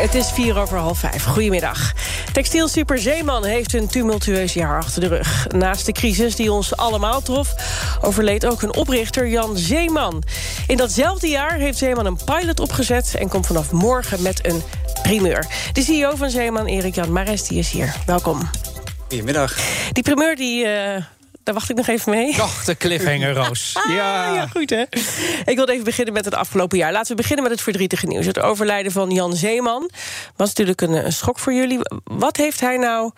Het is vier over half vijf. Goedemiddag. Textiel Super Zeeman heeft een tumultueus jaar achter de rug. Naast de crisis die ons allemaal trof... overleed ook hun oprichter Jan Zeeman. In datzelfde jaar heeft Zeeman een pilot opgezet... en komt vanaf morgen met een primeur. De CEO van Zeeman, Erik-Jan Mares, die is hier. Welkom. Goedemiddag. Die primeur die... Uh daar wacht ik nog even mee. Toch, de cliffhanger, Roos. ah, ja. ja, goed hè. Ik wilde even beginnen met het afgelopen jaar. Laten we beginnen met het verdrietige nieuws. Het overlijden van Jan Zeeman was natuurlijk een, een schok voor jullie. Wat heeft hij nou,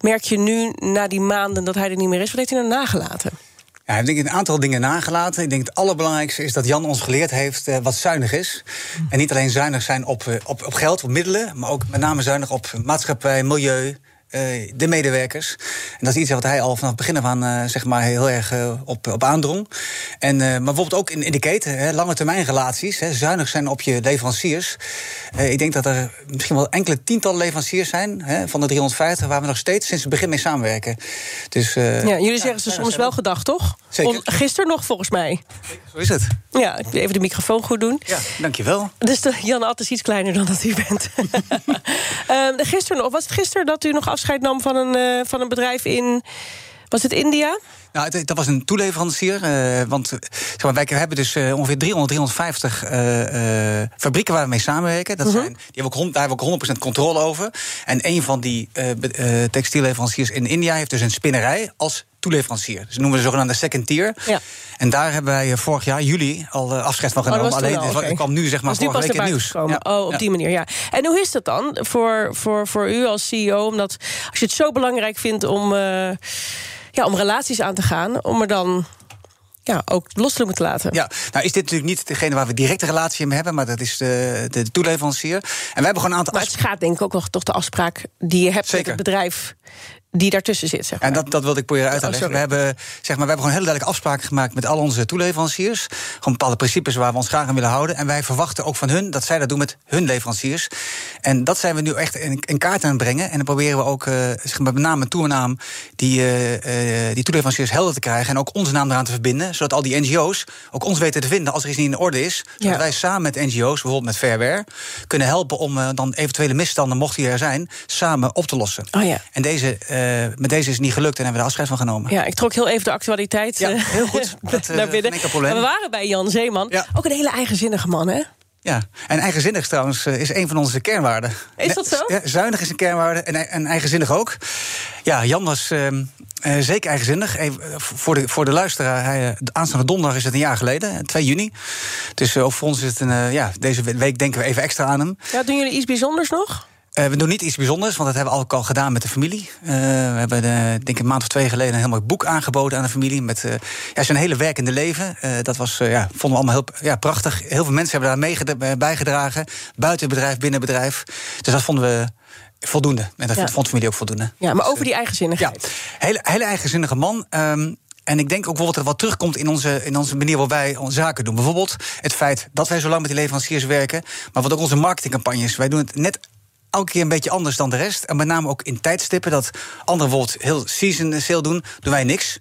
merk je nu na die maanden dat hij er niet meer is... wat heeft hij nou nagelaten? Ja, hij heeft een aantal dingen nagelaten. Ik denk het allerbelangrijkste is dat Jan ons geleerd heeft uh, wat zuinig is. En niet alleen zuinig zijn op, uh, op, op geld, op middelen... maar ook met name zuinig op maatschappij, milieu, uh, de medewerkers. En dat is iets wat hij al vanaf het begin af aan uh, zeg maar heel erg uh, op, op aandrong. En, maar bijvoorbeeld ook in, in de keten, hè, lange termijn relaties, hè, zuinig zijn op je leveranciers. ik denk dat er misschien wel enkele tientallen leveranciers zijn hè, van de 350 waar we nog steeds sinds het begin mee samenwerken. Dus, ja, jullie zeggen ze soms wel gedacht, toch? Zeker. Gisteren nog, volgens mij. Zo is het. Ja, even de microfoon goed doen. Ja, dankjewel. Dus de, Jan At is iets kleiner dan dat u bent. gisteren nog, was het gisteren dat u nog afscheid nam van een, uh, van een bedrijf in. Was het India? Nou, dat was een toeleverancier. Uh, want zeg maar, wij hebben dus uh, ongeveer 300, 350 uh, fabrieken waar we mee samenwerken. Dat zijn, die hebben ook, daar hebben we ook 100% controle over. En een van die textielleveranciers in India heeft dus een spinnerij als toeleverancier. Dus noemen we de zogenaamde second tier. Ja. En daar hebben wij vorig jaar, juli, al afscheid van genomen. Oh, Alleen al, okay. kwam nu zeg maar vorige week in het nieuws. Ja. Oh, op die manier, ja. En hoe is dat dan voor, voor, voor u als CEO? Omdat als je het zo belangrijk vindt om ja, om relaties aan te gaan, om er dan ja, ook los te moeten laten. Ja, nou is dit natuurlijk niet degene waar we directe relatie mee hebben, maar dat is de, de toeleverancier. En wij hebben gewoon een aantal. Maar het gaat denk ik ook nog toch de afspraak die je hebt Zeker. met het bedrijf die daartussen zit. Zeg maar. En dat, dat wilde ik proberen uit te leggen. Oh, we, hebben, zeg maar, we hebben gewoon hele duidelijke afspraken gemaakt met al onze toeleveranciers. Gewoon bepaalde principes waar we ons graag aan willen houden. En wij verwachten ook van hun dat zij dat doen met hun leveranciers. En dat zijn we nu echt in, in kaart aan het brengen. En dan proberen we ook, uh, zeg maar, met name en toenaam die, uh, uh, die toeleveranciers helder te krijgen. En ook onze naam eraan te verbinden. Zodat al die NGO's ook ons weten te vinden als er iets niet in orde is. Zodat ja. wij samen met NGO's, bijvoorbeeld met Fairware, kunnen helpen om dan eventuele misstanden, mocht die er zijn, samen op te lossen. Oh ja. En deze uh, met deze is het niet gelukt en hebben we er afscheid van genomen. Ja, ik trok heel even de actualiteit ja, heel goed. Dat, naar binnen. probleem. we waren bij Jan Zeeman. Ja. Ook een hele eigenzinnige man, hè? Ja, en eigenzinnig trouwens is een van onze kernwaarden. Is dat zo? Ja, zuinig is een kernwaarde en, en eigenzinnig ook. Ja, Jan was uh, uh, zeker eigenzinnig. Even, voor, de, voor de luisteraar, hij, de aanstaande donderdag is het een jaar geleden, 2 juni. Dus ook voor ons is het een, ja, deze week denken we even extra aan hem. Ja, doen jullie iets bijzonders nog? Uh, we doen niet iets bijzonders, want dat hebben we ook al gedaan met de familie. Uh, we hebben, de, denk ik, een maand of twee geleden een heel mooi boek aangeboden aan de familie. Met ja, zijn hele werkende leven. dat was, ja, vonden we allemaal heel ja, prachtig. Heel veel mensen hebben daar mee bijgedragen. Buiten bedrijf, binnen bedrijf. Dus dat vonden we voldoende. En dat ja. vond de familie ook voldoende. Ja, maar dus, over die eigenzinnigheid. Ja, hele, hele eigenzinnige man. Um, en ik denk ook bijvoorbeeld dat wat terugkomt in onze, in onze manier waarop wij onze zaken doen. Bijvoorbeeld het feit dat wij zo lang met die leveranciers werken. Maar wat ook onze marketingcampagnes. Wij doen het net elke keer een beetje anders dan de rest. En met name ook in tijdstippen. Dat anderen bijvoorbeeld heel season sale doen, doen wij niks.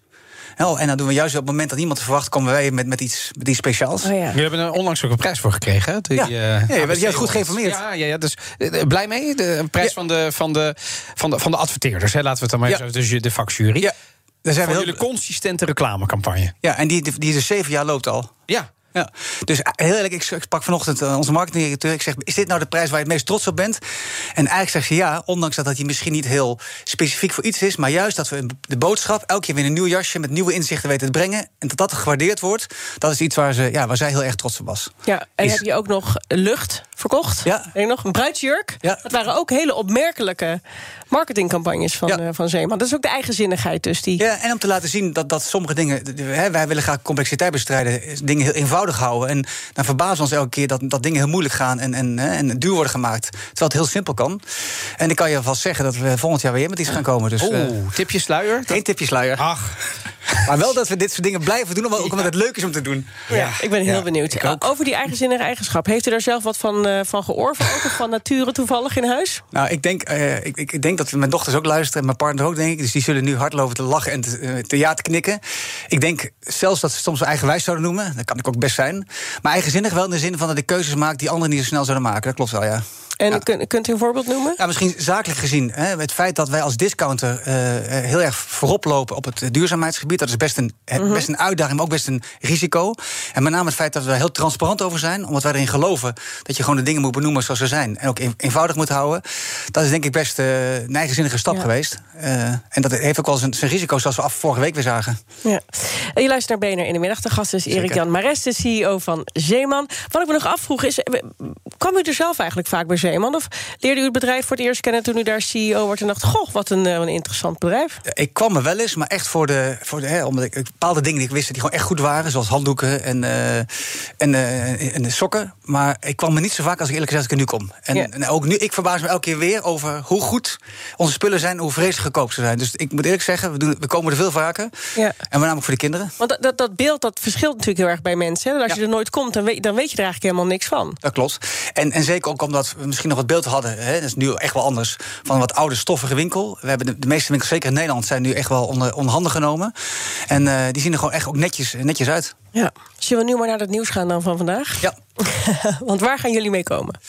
En dan doen we juist op het moment dat niemand verwacht, komen wij met, met, iets, met iets speciaals. Oh, ja. Jullie hebben er onlangs ook een prijs voor gekregen. Hè? Die, ja, uh, ja je bent goed geïnformeerd. Ja, ja, ja, dus uh, blij mee. De prijs van, de, van, de, van, de, van de adverteerders. Hè? Laten we het dan maar ja. even, dus de vakjury. Ja. Daar zijn we heel... jullie consistente reclamecampagne. Ja, en die, die, die is zeven jaar loopt al. Ja, ja, dus heel eerlijk, ik sprak vanochtend uh, onze marketingdirecteur. Ik zeg, is dit nou de prijs waar je het meest trots op bent? En eigenlijk zegt ze ja, ondanks dat dat misschien niet heel specifiek voor iets is... maar juist dat we de boodschap elke keer weer een nieuw jasje... met nieuwe inzichten weten te brengen... en dat dat gewaardeerd wordt, dat is iets waar, ze, ja, waar zij heel erg trots op was. Ja, en is... heb je ook nog lucht verkocht? Ja. En nog een bruidsjurk? Ja. Dat waren ook hele opmerkelijke marketingcampagnes van, ja. uh, van Zeeman. Dat is ook de eigenzinnigheid dus. Die... Ja, en om te laten zien dat, dat sommige dingen... Hè, wij willen graag complexiteit bestrijden, dingen heel eenvoudig houden. En dan verbazen we ons elke keer dat, dat dingen heel moeilijk gaan... en, en, en duur worden gemaakt, terwijl het heel simpel kan. En ik kan je vast zeggen dat we volgend jaar weer met iets gaan komen. Dus, Oeh, uh, tipje sluier? Geen tipje sluier. Ach... Maar wel dat we dit soort dingen blijven doen, ook omdat het leuk is om te doen. Ja, ik ben heel benieuwd. Over die eigenzinnige eigenschap, heeft u daar zelf wat van, uh, van? Ook of van nature toevallig in huis? Nou, ik denk, uh, ik, ik, denk dat mijn dochters ook luisteren en mijn partner ook, denk ik. Dus die zullen nu hardlopen te lachen en te, te ja te knikken. Ik denk zelfs dat ze soms eigenwijs zouden noemen. Dat kan ik ook best zijn. Maar eigenzinnig wel in de zin van dat ik keuzes maak die anderen niet zo snel zouden maken. Dat klopt wel, ja. En kunt u een voorbeeld noemen? Ja, misschien zakelijk gezien. Hè, het feit dat wij als discounter uh, heel erg voorop lopen op het duurzaamheidsgebied, dat is best een, mhm. best een uitdaging, maar ook best een risico. En met name het feit dat we er heel transparant over zijn, omdat wij erin geloven dat je gewoon de dingen moet benoemen zoals ze zijn. En ook eenvoudig moet houden. Dat is denk ik best uh, een eigenzinnige stap geweest. Uh, en dat heeft ook wel zijn, zijn risico's, zoals we af vorige week weer zagen. Ja. Je luistert naar BNR in de middag. De gast is Erik-Jan Mares, de CEO van Zeeman. Wat ik me nog afvroeg is, kwam u er zelf eigenlijk vaak bij Zeeman? Of leerde u het bedrijf voor het eerst kennen toen u daar CEO wordt en dacht: Goh, wat een, een interessant bedrijf? Ik kwam er wel eens, maar echt voor de. Voor de hè, omdat ik bepaalde dingen die ik wist die gewoon echt goed waren, zoals handdoeken en, uh, en, uh, en sokken. Maar ik kwam er niet zo vaak als ik eerlijk gezegd ik er nu kom. En, en, ook nu, ik verbaas me elke keer weer over hoe goed onze spullen zijn, hoe vreselijk goedkoop ze zijn. Dus ik moet eerlijk zeggen, we, doen, we komen er veel vaker. Ja. En met name voor de kinderen. Want dat, dat, dat beeld dat verschilt natuurlijk heel erg bij mensen. Hè? Als je er nooit komt, dan weet, dan weet je er eigenlijk helemaal niks van. Dat klopt. En, en zeker ook omdat we misschien nog wat beeld hadden, hè, dat is nu echt wel anders, van wat oude stoffige winkel. We hebben de, de meeste winkels, zeker in Nederland, zijn nu echt wel onder, onder handen genomen. En uh, die zien er gewoon echt ook netjes, netjes uit. Ja. Zullen we nu maar naar het nieuws gaan dan van vandaag? Ja. Want waar gaan jullie mee komen?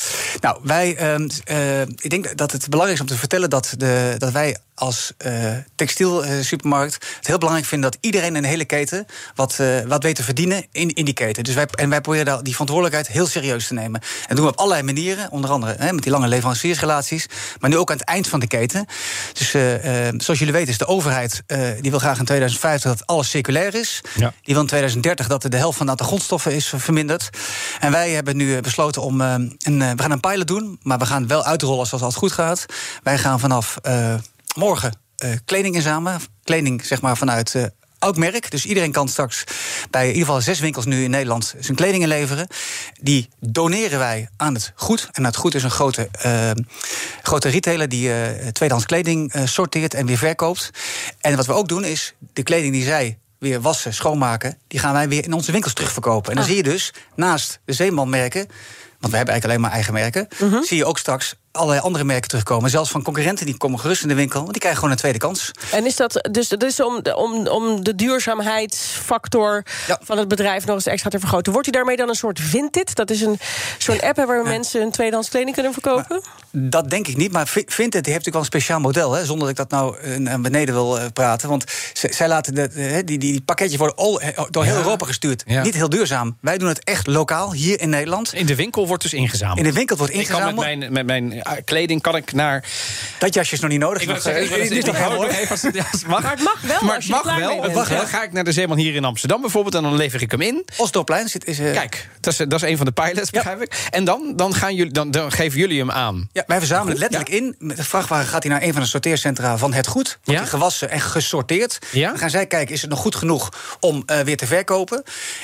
Nou, wij, uh, ik denk dat het belangrijk is om te vertellen dat, de, dat wij als uh, textielsupermarkt het heel belangrijk vinden dat iedereen in de hele keten wat, uh, wat weet te verdienen in, in die keten. Dus wij, en wij proberen die verantwoordelijkheid heel serieus te nemen. En dat doen we op allerlei manieren, onder andere hè, met die lange leveranciersrelaties, maar nu ook aan het eind van de keten. Dus uh, zoals jullie weten is de overheid, die wil graag in 2050 dat alles circulair is. Ja. Die wil in 2030 dat de helft van het aantal grondstoffen is verminderd. En wij hebben nu besloten om een, we gaan een pilot doen, maar we gaan wel uitrollen zoals het goed gaat. Wij gaan vanaf morgen kleding inzamelen. Kleding zeg maar vanuit uh, oud merk. Dus iedereen kan straks bij in ieder geval zes winkels nu in Nederland zijn kleding inleveren. Die doneren wij aan het goed. En het goed is een grote, grote retailer die uh, tweedehands kleding sorteert en weer verkoopt. En wat we ook doen is de kleding die zij weer wassen, schoonmaken, die gaan wij weer in onze winkels terugverkopen. En dan ah. zie je dus naast de Zeeman-merken, want we hebben eigenlijk alleen maar eigen merken, mhm. zie je ook straks allerlei andere merken terugkomen. Zelfs van concurrenten die komen gerust in de winkel. Want die krijgen gewoon een tweede kans. En is dat dus, dus om, om, om de duurzaamheidsfactor van het bedrijf nog eens extra te vergroten? Wordt u daarmee dan een soort Vinted? Dat is een zo'n app waar mensen een tweedehands kleding kunnen verkopen? dat denk ik niet. Maar Vinted heeft natuurlijk wel een speciaal model. Hè, zonder dat ik dat nou eh, naar beneden wil eh, praten. Want zij laten de, die, die, die pakketjes worden all, eh, door heel Europa gestuurd. Niet heel duurzaam. Wij doen het echt lokaal, hier in Nederland. In de winkel wordt dus ingezameld. In de winkel wordt ingezameld. Ik kan met mijn, met mijn kleding kan ik naar... Dat jasje is nog niet nodig. Ik nog, zeggen, ik, is nog mag. Maar het mag wel. Maar het mag wel. Het mag wel. Ga ik naar de Zeeman hier in Amsterdam bijvoorbeeld en dan lever ik hem in. Osdorpplein zit. Is, uh... Kijk, dat is, dat is een van de pilots, begrijp ik. En dan, dan, gaan jullie, dan, dan geven jullie hem aan. Ja, wij verzamelen het letterlijk in. Met de vrachtwagen gaat hij naar een van de sorteercentra van het goed. Wordt hij gewassen en gesorteerd. Dan gaan zij kijken, is het nog goed genoeg om uh, weer te verkopen?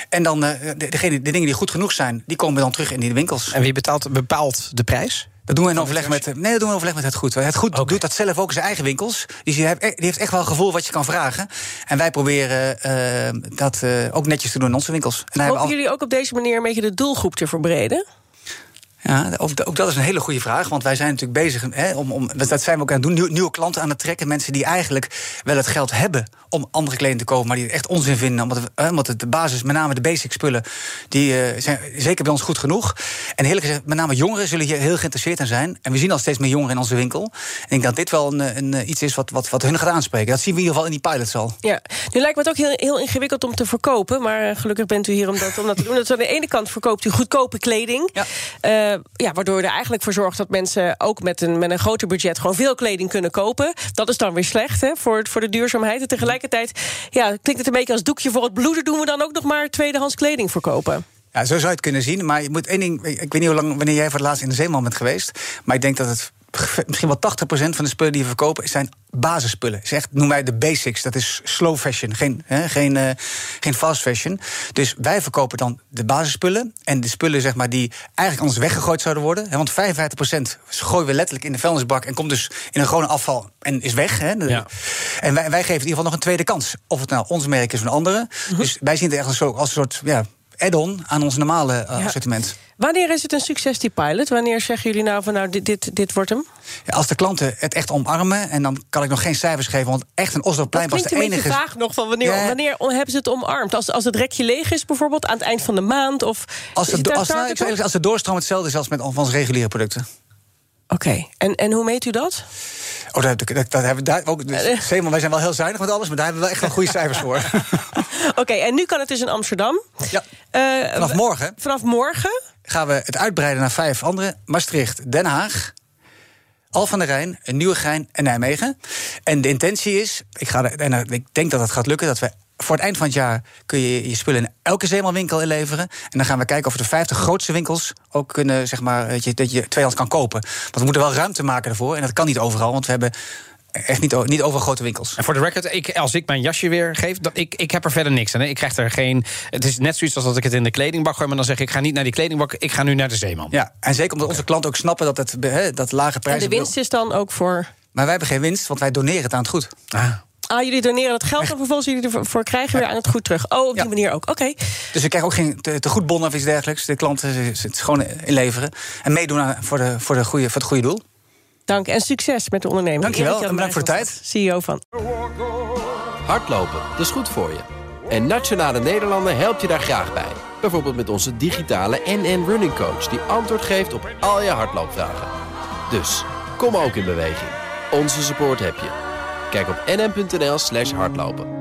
En dan uh, de, degene, de dingen die goed genoeg zijn, die komen dan terug in die winkels. En wie betaalt, bepaalt de prijs? Dat doen we in overleg met. Nee, dat doen we in overleg met het goed. Het goed doet dat zelf ook in zijn eigen winkels. Dus die heeft echt wel een gevoel wat je kan vragen. En wij proberen uh, dat uh, ook netjes te doen in onze winkels. En Hopen al... jullie ook op deze manier een beetje de doelgroep te verbreden? Ja, ook, dat is een hele goede vraag. Want wij zijn natuurlijk bezig hè, om, om. Dat zijn we ook aan het doen. Nieuwe, klanten aan het trekken. Mensen die eigenlijk wel het geld hebben om andere kleding te kopen. maar die het echt onzin vinden. Omdat, hè, omdat het de basis, met name de basic spullen. die uh, zijn zeker bij ons goed genoeg. En eerlijk gezegd, met name jongeren zullen hier heel geïnteresseerd in zijn. En we zien al steeds meer jongeren in onze winkel. En ik denk dat dit wel een, een, iets is wat, wat, wat hun gaat aanspreken. Dat zien we in ieder geval in die pilots al. Ja, nu lijkt me het ook heel, heel ingewikkeld om te verkopen. Maar eh, gelukkig bent u hier om dat, om dat te doen. Dat aan de ene kant verkoopt u goedkope kleding. Ja. Uh, ja, waardoor er eigenlijk voor zorgt dat mensen ook met een, met een groter budget gewoon veel kleding kunnen kopen. Dat is dan weer slecht hè, voor, voor de duurzaamheid. En tegelijkertijd ja, klinkt het een beetje als doekje voor het bloeden. Doen we dan ook nog maar tweedehands kleding verkopen? Ja, zo zou je het kunnen zien. Maar je moet één ding. Ik weet niet hoe lang wanneer jij voor het laatst in de Zeeman bent geweest. Maar ik denk dat het misschien wel 80% van de spullen die we verkopen zijn basisspullen. Is echt, noemen wij de basics. Dat is slow fashion, geen, hè, geen, uh, geen fast fashion. Dus wij verkopen dan de basisspullen. En de spullen zeg maar, die eigenlijk anders weggegooid zouden worden. Hè, want 55% gooien we letterlijk in de vuilnisbak... en komt dus in een gewone afval en is weg. Hè. Ja. En wij, wij geven in ieder geval nog een tweede kans. Of het nou ons merk is of een andere. Mhm. Dus wij zien het echt als, als een soort ja, add-on aan ons normale uh, assortiment. Wanneer is het een succes, die pilot? Wanneer zeggen jullie nou van nou, dit, dit, dit wordt hem? Ja, als de klanten het echt omarmen, en dan kan ik nog geen cijfers geven, want echt een Osloplein was de enige. Ik vaag nog van wanneer, wanneer hebben ze het omarmd? Als, als het rekje leeg is, bijvoorbeeld aan het eind van de maand? Of als, de, als, nou, als de doorstroom hetzelfde is als met onze reguliere producten. Oké, en, en hoe meet u dat? Oh, dat, dat, dat hebben we daar ook. Dus, uh, wij zijn wel heel zuinig met alles, maar daar hebben we wel echt wel goede cijfers voor. Oké, en nu kan het dus in Amsterdam. Ja. Uh, vanaf morgen. Vanaf morgen gaan we het uitbreiden naar vijf andere: Maastricht, Den Haag. Al van der Rijn, Nieuwegein en Nijmegen. En de intentie is, ik, ga, en ik denk dat het gaat lukken, dat we voor het eind van het jaar kun je je spullen in elke zeemanwinkel inleveren. En dan gaan we kijken of we de 50 grootste winkels ook kunnen, zeg maar, dat je, dat je kan kopen. Want we moeten wel ruimte maken ervoor. En dat kan niet overal, want we hebben echt niet, niet over grote winkels. En voor de record, ik, als ik mijn jasje weer geef, dan, ik, ik heb er verder niks aan. Hè. Ik krijg er geen. Het is net zoiets als dat ik het in de kledingbak gooi, maar dan zeg ik: ik ga niet naar die kledingbak, ik ga nu naar de zeeman. Ja, en zeker omdat onze klanten ook snappen dat het he, dat lage prijzen. En de winst is dan ook voor. Maar wij hebben geen winst, want wij doneren het aan het goed. Ah. Ah, jullie doneren het geld en vervolgens jullie ervoor krijgen weer aan het goed terug. Oh, op die manier ook. Oké. Dus we krijgen ook geen te, te goed bon of iets dergelijks. De klanten het gewoon inleveren. En meedoen aan, voor, de, voor, de goede, voor het goede doel. Dank en succes met de onderneming. Dankjewel en bedankt voor de tijd. CEO van. Hardlopen, dat is goed voor je. En Nationale Nederlanden helpt je daar graag bij. Bijvoorbeeld met onze digitale NN Running Coach... die antwoord geeft op al je hardloopvragen. Dus, kom ook in beweging. Onze support heb je. Kijk op nn.nl slash hardlopen.